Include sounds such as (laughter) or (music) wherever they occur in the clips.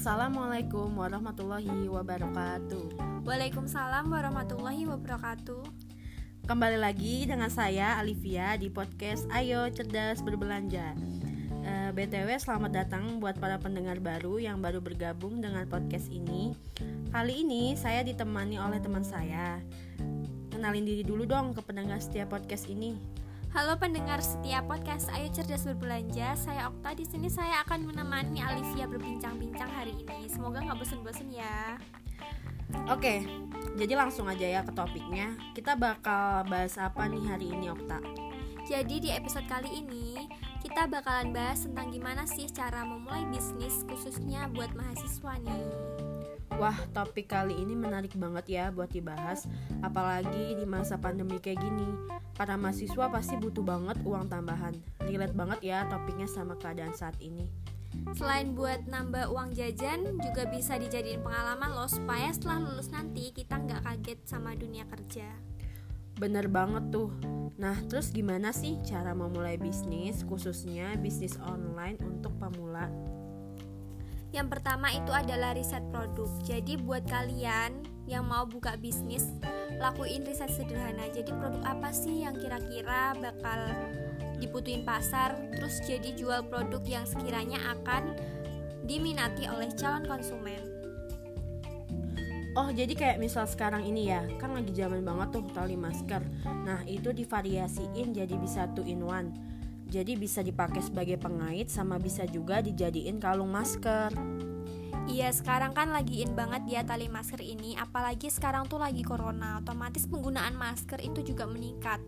Assalamualaikum warahmatullahi wabarakatuh. Waalaikumsalam warahmatullahi wabarakatuh. Kembali lagi dengan saya Alivia di podcast Ayo Cerdas Berbelanja. Eh, BTW selamat datang buat para pendengar baru yang baru bergabung dengan podcast ini. Kali ini saya ditemani oleh teman saya. Kenalin diri dulu dong ke pendengar setiap podcast ini. Halo pendengar setiap podcast Ayo Cerdas Berbelanja, saya Okta. Di sini saya akan menemani Alivia berbincang-bincang hari ini. Semoga nggak bosan-bosan ya. Oke, jadi langsung aja ya ke topiknya. Kita bakal bahas apa nih hari ini, Okta? Jadi di episode kali ini kita bakalan bahas tentang gimana sih cara memulai bisnis khususnya buat mahasiswa nih. Wah, topik kali ini menarik banget ya buat dibahas, apalagi di masa pandemi kayak gini. Para mahasiswa pasti butuh banget uang tambahan. Relate banget ya topiknya sama keadaan saat ini. Selain buat nambah uang jajan, juga bisa dijadiin pengalaman loh supaya setelah lulus nanti kita nggak kaget sama dunia kerja. Bener banget tuh. Nah, terus gimana sih cara memulai bisnis, khususnya bisnis online untuk pemula? Yang pertama itu adalah riset produk. Jadi buat kalian yang mau buka bisnis, lakuin riset sederhana. Jadi produk apa sih yang kira-kira bakal dibutuhin pasar, terus jadi jual produk yang sekiranya akan diminati oleh calon konsumen. Oh jadi kayak misal sekarang ini ya Kan lagi zaman banget tuh tali masker Nah itu divariasiin jadi bisa two in one jadi bisa dipakai sebagai pengait sama bisa juga dijadiin kalung masker. Iya sekarang kan lagi in banget dia tali masker ini. Apalagi sekarang tuh lagi corona Otomatis penggunaan masker itu juga meningkat.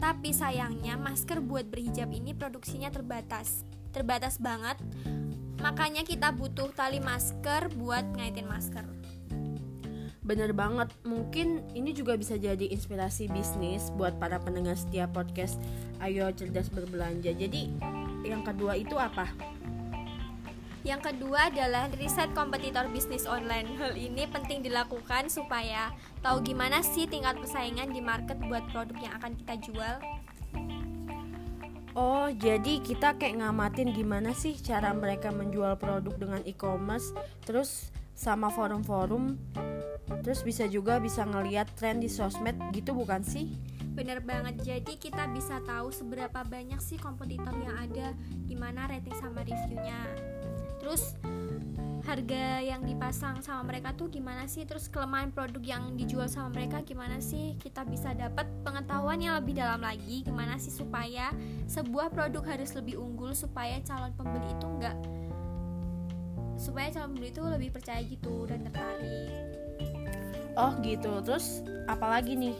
Tapi sayangnya masker buat berhijab ini produksinya terbatas Terbatas banget. Makanya kita butuh tali masker buat ngaitin masker Bener banget, mungkin ini juga bisa jadi inspirasi bisnis buat para pendengar setiap podcast Ayo Cerdas Berbelanja. Jadi yang kedua itu apa? Yang kedua adalah riset kompetitor bisnis online. Hal ini penting dilakukan supaya tahu gimana sih tingkat persaingan di market buat produk yang akan kita jual. Oh, jadi kita kayak ngamatin gimana sih cara mereka menjual produk dengan e-commerce, terus sama forum-forum Terus bisa juga bisa ngeliat tren di sosmed gitu bukan sih? Bener banget, jadi kita bisa tahu seberapa banyak sih kompetitor yang ada, gimana rating sama reviewnya. Terus harga yang dipasang sama mereka tuh gimana sih? Terus kelemahan produk yang dijual sama mereka gimana sih? Kita bisa dapat pengetahuan yang lebih dalam lagi, gimana sih supaya sebuah produk harus lebih unggul supaya calon pembeli itu enggak supaya calon pembeli itu lebih percaya gitu dan tertarik oh gitu. Terus apalagi nih?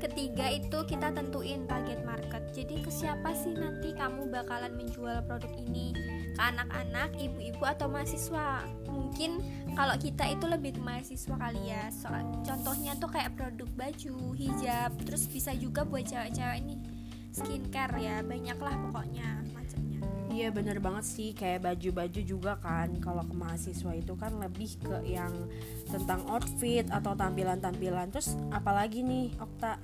Ketiga itu kita tentuin target market. Jadi ke siapa sih nanti kamu bakalan menjual produk ini? Ke anak-anak ibu-ibu atau mahasiswa? Mungkin kalau kita itu lebih ke mahasiswa kali ya. Soal contohnya tuh kayak produk baju hijab terus bisa juga buat cewek-cewek ini. Skincare ya banyak lah pokoknya Iya bener banget sih. Kayak baju-baju juga kan kalau ke mahasiswa itu kan lebih ke yang tentang outfit atau tampilan-tampilan. Terus apalagi nih Okta?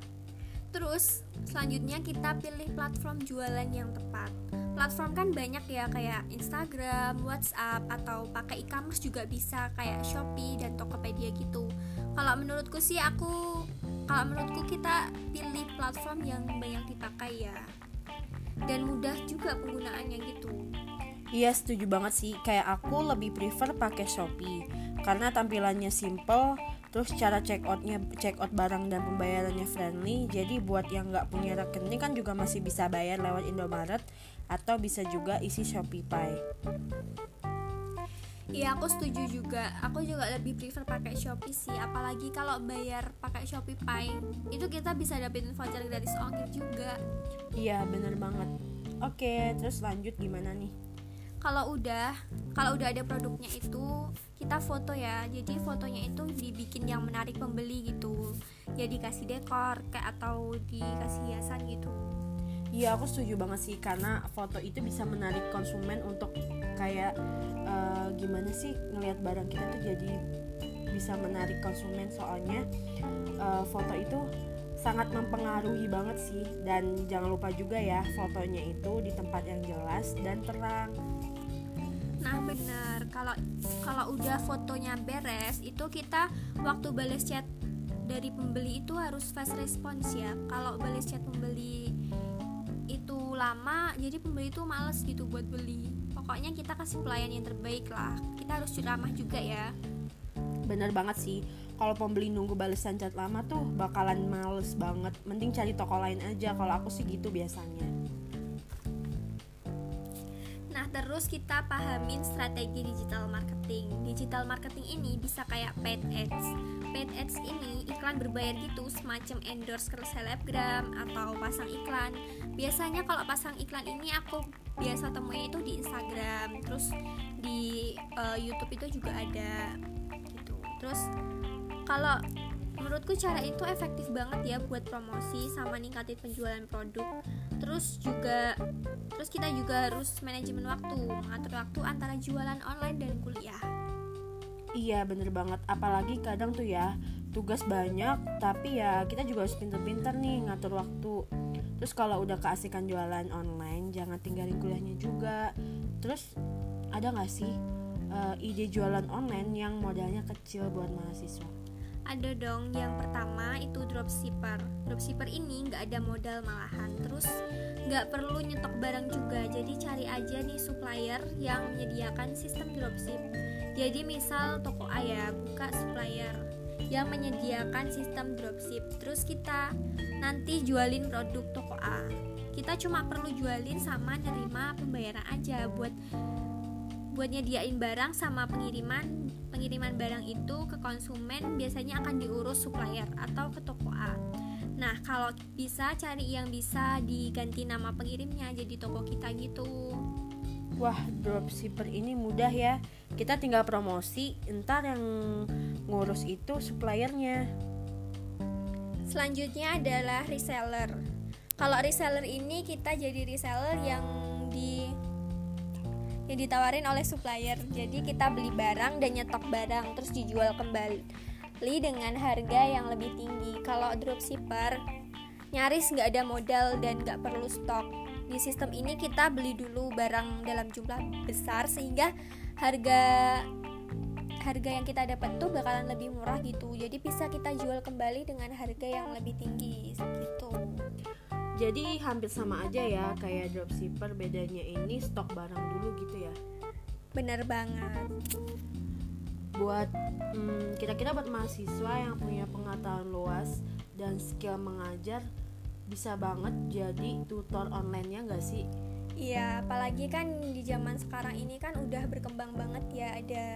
Terus selanjutnya kita pilih platform jualan yang tepat. Platform kan banyak ya kayak Instagram, Whatsapp atau pakai e-commerce juga bisa kayak Shopee dan Tokopedia gitu. Kalau menurutku sih aku kalau menurutku kita pilih platform yang banyak dipakai ya dan mudah juga penggunaannya gitu. Iya setuju banget sih. Kayak aku lebih prefer pakai Shopee. Karena tampilannya simple Terus cara check outnya check out barang dan pembayarannya friendly. Jadi buat yang nggak punya rekening kan juga masih bisa bayar lewat Indomaret Atau bisa juga isi Shopee Pay Iya aku setuju juga. Aku juga lebih prefer pakai Shopee sih. Apalagi kalau bayar pakai Shopee Pay itu kita bisa dapetin voucher gratis ongkir juga. Iya bener banget. Oke, terus lanjut gimana nih? Kalau udah, kalau udah ada produknya itu kita foto ya. Jadi fotonya itu dibikin yang menarik pembeli gitu. Ya dikasih dekor kayak atau dikasih hiasan gitu. Iya aku setuju banget sih karena foto itu bisa menarik konsumen untuk kayak uh, gimana sih ngelihat barang kita tuh jadi bisa menarik konsumen soalnya uh, foto itu sangat mempengaruhi banget sih dan jangan lupa juga ya fotonya itu di tempat yang jelas dan terang. Nah bener, kalau kalau udah fotonya beres itu kita waktu balas chat dari pembeli itu harus fast response ya. Kalau balas chat pembeli itu lama, jadi pembeli itu males gitu buat beli. Pokoknya kita kasih pelayanan yang terbaik lah. Kita harus ramah juga ya. Bener banget sih. Kalau pembeli nunggu balesan chat lama tuh bakalan males banget. Mending cari toko lain aja. Kalau aku sih gitu biasanya. Nah, terus kita pahamin strategi digital marketing. Digital marketing ini bisa kayak paid ads. Paid ads ini iklan berbayar gitu, semacam endorse ke selebgram atau pasang iklan. Biasanya kalau pasang iklan ini aku biasa temuin itu di Instagram, terus di uh, YouTube itu juga ada gitu. Terus kalau menurutku cara itu efektif banget ya buat promosi sama ningkatin penjualan produk. Terus juga terus kita juga harus manajemen waktu mengatur waktu antara jualan online dan kuliah. Iya bener banget. Apalagi kadang tuh ya tugas banyak tapi ya kita juga harus pinter-pinter nih ngatur waktu terus kalau udah keasikan jualan online jangan tinggalin kuliahnya juga. Terus ada nggak sih uh, ide jualan online yang modalnya kecil buat mahasiswa? Ada dong. Yang pertama itu dropshipper. Dropshipper ini nggak ada modal malahan. Terus nggak perlu nyetok barang juga. Jadi cari aja nih supplier yang menyediakan sistem dropship. Jadi misal toko A ya buka supplier yang menyediakan sistem dropship terus kita nanti jualin produk toko A kita cuma perlu jualin sama nerima pembayaran aja buat buat nyediain barang sama pengiriman pengiriman barang itu ke konsumen biasanya akan diurus supplier atau ke toko A. Nah, kalau bisa cari yang bisa diganti nama pengirimnya jadi toko kita gitu. Wah, dropshipper ini mudah ya. Kita tinggal promosi, entar yang ngurus itu suppliernya. Selanjutnya adalah reseller. Kalau reseller ini kita jadi reseller yang di yang ditawarin oleh supplier. Jadi kita beli barang dan nyetok barang terus dijual kembali dengan harga yang lebih tinggi. Kalau dropshipper nyaris nggak ada modal dan nggak perlu stok. Di sistem ini kita beli dulu barang dalam jumlah besar sehingga harga harga yang kita dapat tuh bakalan lebih murah gitu. Jadi bisa kita jual kembali dengan harga yang lebih tinggi gitu jadi hampir sama aja ya kayak dropshipper bedanya ini stok barang dulu gitu ya? Bener banget. Buat hmm, kira-kira buat mahasiswa yang punya pengetahuan luas dan skill mengajar bisa banget jadi tutor online ya nggak sih? Iya, apalagi kan di zaman sekarang ini kan udah berkembang banget ya ada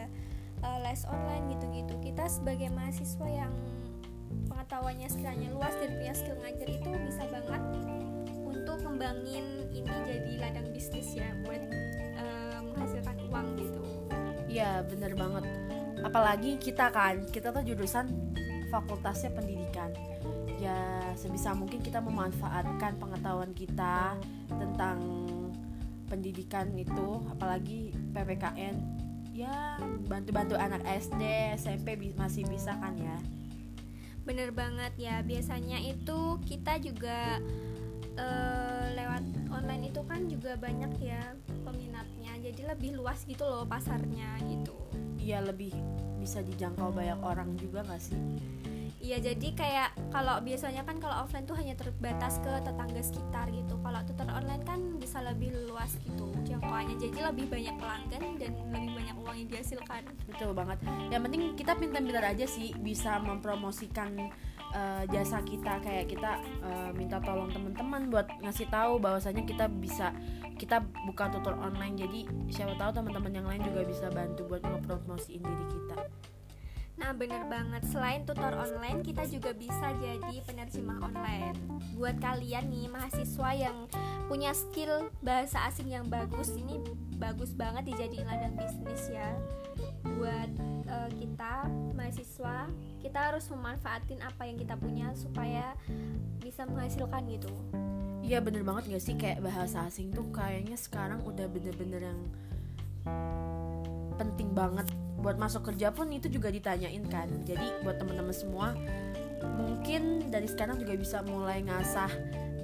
uh, les online gitu-gitu. Kita sebagai mahasiswa yang pengetahuannya sekiranya luas dan punya skill ngajar itu bisa banget untuk kembangin ini jadi ladang bisnis ya buat uh, menghasilkan uang gitu. Iya bener banget. Apalagi kita kan kita tuh jurusan fakultasnya pendidikan ya sebisa mungkin kita memanfaatkan pengetahuan kita tentang pendidikan itu apalagi PPKN ya bantu-bantu anak SD SMP masih bisa kan ya? Bener banget ya. Biasanya itu kita juga uh, lewat online itu kan juga banyak ya peminatnya. Jadi lebih luas gitu loh pasarnya gitu. Iya lebih bisa dijangkau banyak orang juga gak sih Iya jadi kayak kalau biasanya kan kalau offline tuh hanya terbatas ke tetangga sekitar gitu. Kalau tutor online kan bisa lebih luas gitu jangkauannya. Jadi lebih banyak pelanggan dan lebih banyak uang yang dihasilkan. Betul banget. Yang penting kita pintar-pintar aja sih bisa mempromosikan uh, jasa kita kayak kita uh, minta tolong teman-teman buat ngasih tahu bahwasanya kita bisa kita buka tutor online jadi siapa tahu teman-teman yang lain juga bisa bantu buat ngepromosiin diri kita. Nah bener banget, selain tutor online kita juga bisa jadi penerjemah online. Buat kalian nih mahasiswa yang punya skill bahasa asing yang bagus Ini bagus banget dijadiin ladang bisnis ya. Buat uh, kita mahasiswa, kita harus memanfaatin apa yang kita punya supaya bisa menghasilkan gitu. Iya bener banget gak sih? Kayak bahasa asing tuh kayaknya sekarang udah bener-bener yang penting banget buat masuk kerja pun itu juga ditanyain kan. Jadi buat teman-teman semua mungkin dari sekarang juga bisa mulai ngasah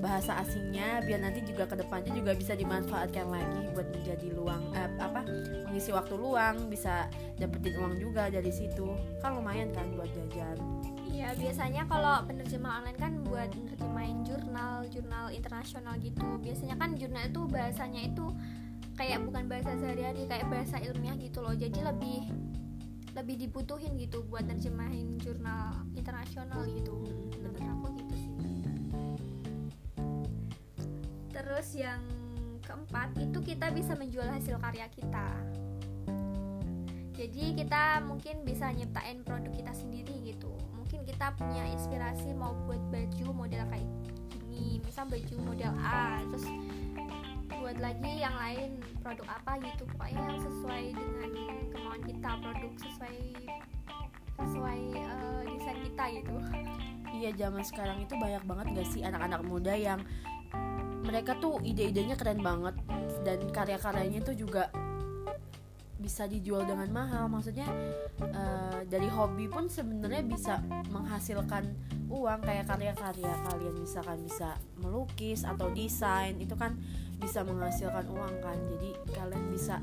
bahasa asingnya biar nanti juga ke depannya juga bisa dimanfaatkan lagi buat menjadi luang eh, apa mengisi waktu luang bisa dapetin uang juga dari situ. Kan lumayan kan buat jajan. Iya biasanya kalau penerjemah online kan buat nerjemahin jurnal jurnal internasional gitu. Biasanya kan jurnal itu bahasanya itu kayak bukan bahasa sehari-hari kayak bahasa ilmiah gitu loh. Jadi lebih lebih dibutuhin gitu buat nerjemahin jurnal internasional gitu. Menurut aku gitu sih. Terus yang keempat itu kita bisa menjual hasil karya kita. Jadi kita mungkin bisa nyiptain produk kita sendiri gitu. Mungkin kita punya inspirasi mau buat baju model kayak gini misal baju model A terus buat lagi yang lain produk apa gitu pokoknya yang sesuai dengan kemauan kita produk sesuai sesuai uh, desain kita gitu. Iya zaman sekarang itu banyak banget gak sih anak-anak muda yang mereka tuh ide-idenya keren banget dan karya-karyanya tuh juga bisa dijual dengan mahal. Maksudnya uh, dari hobi pun sebenarnya bisa menghasilkan uang kayak karya-karya kalian misalkan bisa melukis atau desain itu kan bisa menghasilkan uang kan. Jadi kalian bisa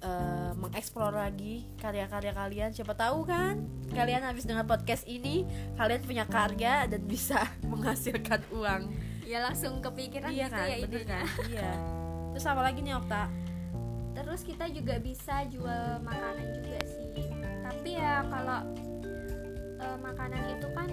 uh, mengeksplor lagi karya-karya kalian. Siapa tahu kan kalian habis dengar podcast ini kalian punya karya dan bisa (laughs) menghasilkan uang. Ya langsung kepikiran iya gitu kan? ya bener idenya. kan? (laughs) Iya. Terus apa lagi nih Okta? Terus kita juga bisa jual makanan juga sih. Tapi ya kalau e, makanan itu kan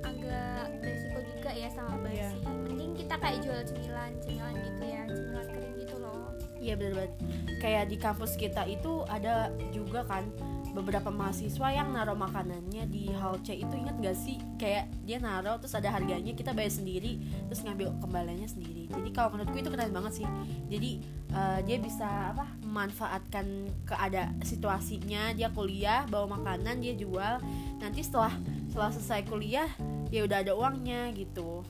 agak resiko juga ya sama Iya. basi mending kita kayak jual cemilan cemilan gitu ya cemilan kering gitu loh. Iya bener banget. Kayak di kampus kita itu ada juga kan beberapa mahasiswa yang naruh makanannya di hall C. Itu ingat gak sih? Kayak dia naruh terus ada harganya kita bayar sendiri terus ngambil kembaliannya sendiri. Jadi kalau menurutku itu keren banget sih. Jadi eh, dia bisa apa memanfaatkan keada situasinya. Dia kuliah bawa makanan dia jual. Nanti setelah setelah selesai kuliah ya udah ada uangnya gitu.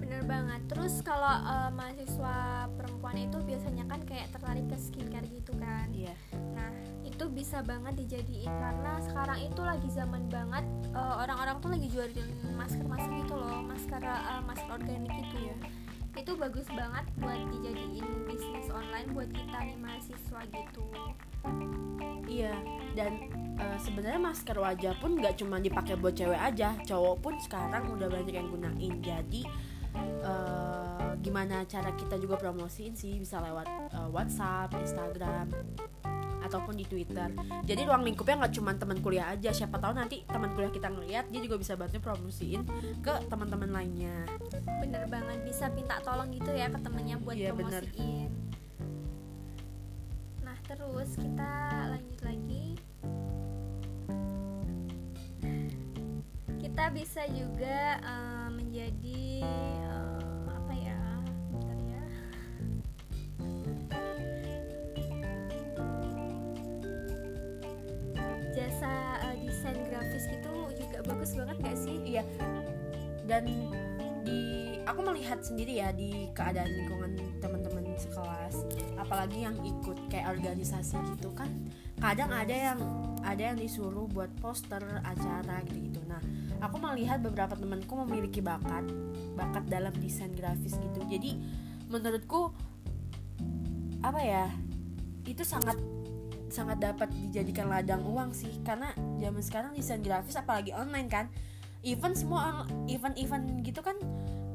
Bener banget. Terus kalau e, mahasiswa perempuan itu biasanya kan kayak tertarik ke skincare gitu kan? Iya. Nah, itu bisa banget dijadiin karena sekarang itu lagi zaman banget eh, orang-orang tuh lagi jualin masker-masker gitu loh, masker eh, masker organik gitu ya. Itu bagus banget buat dijadiin bisnis online buat kita nih mahasiswa gitu. Iya, dan eh, sebenarnya masker wajah pun nggak cuma dipakai buat cewek aja, cowok pun sekarang udah banyak yang gunain. Jadi eh, gimana cara kita juga promosiin sih bisa lewat eh, WhatsApp, Instagram, ataupun di Twitter. Jadi ruang lingkupnya nggak cuma teman kuliah aja, siapa tahu nanti teman kuliah kita ngeliat dia juga bisa bantu promosiin ke teman-teman lainnya. Bener banget bisa minta tolong gitu ya ke temennya buat Iya, bener. promosiin. Nah, terus kita lanjut lagi. Kita bisa juga eh, Dan di aku melihat sendiri ya di keadaan lingkungan teman-teman sekelas, apalagi yang ikut kayak organisasi gitu kan, kadang ada yang ada yang disuruh buat poster acara gitu gitu. Nah, aku melihat beberapa temanku memiliki bakat, bakat dalam desain grafis gitu. Jadi menurutku apa ya? Itu sangat sangat dapat dijadikan ladang uang sih karena zaman sekarang desain grafis apalagi online kan event semua event-event gitu kan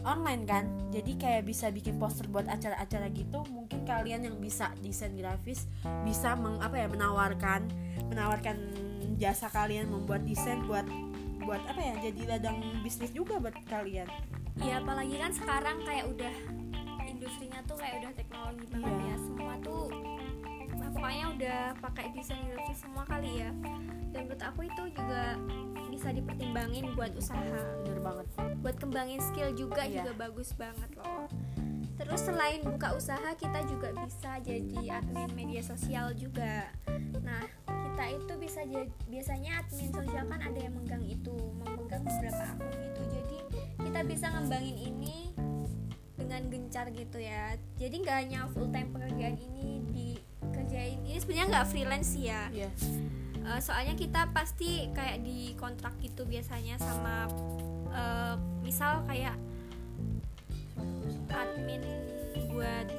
online kan. Jadi kayak bisa bikin poster buat acara-acara gitu mungkin kalian yang bisa desain grafis bisa meng, apa ya menawarkan menawarkan jasa kalian membuat desain buat buat apa ya jadi ladang bisnis juga buat kalian. Ya apalagi kan sekarang kayak udah industrinya tuh kayak udah teknologi banget Iya. ya. Semua tuh nah, pokoknya udah pakai desain grafis semua kali ya. Dan menurut aku itu juga bisa dipertimbangin buat usaha. Bener banget. Buat kembangin skill juga Iya. juga bagus banget loh. Terus selain buka usaha kita juga bisa jadi admin media sosial juga. Nah kita itu bisa jadi biasanya admin sosial kan ada yang megang itu memegang beberapa akun gitu jadi kita bisa ngembangin ini dengan gencar gitu ya. Jadi nggak hanya full time pekerjaan ini dikerjain. Ini sebenarnya nggak freelance ya. Iya Eh, soalnya kita pasti kayak di kontrak gitu biasanya sama eh, misal kayak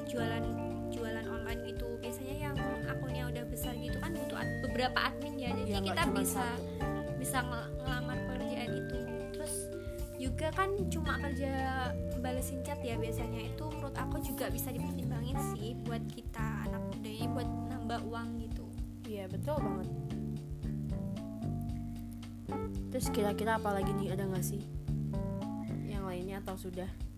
jualan jualan online gitu. Biasanya yang akunnya udah besar gitu kan butuh ad- beberapa admin ya. Jadi Ya, kita bisa satu. bisa ngel- ngelamar pekerjaan itu. Terus juga kan cuma kerja balesin chat ya biasanya. Itu menurut aku juga bisa dipertimbangin sih buat kita anak muda ini buat nambah uang gitu. Iya betul banget. Terus kira-kira apa lagi nih ada nggak sih? Yang lainnya atau sudah?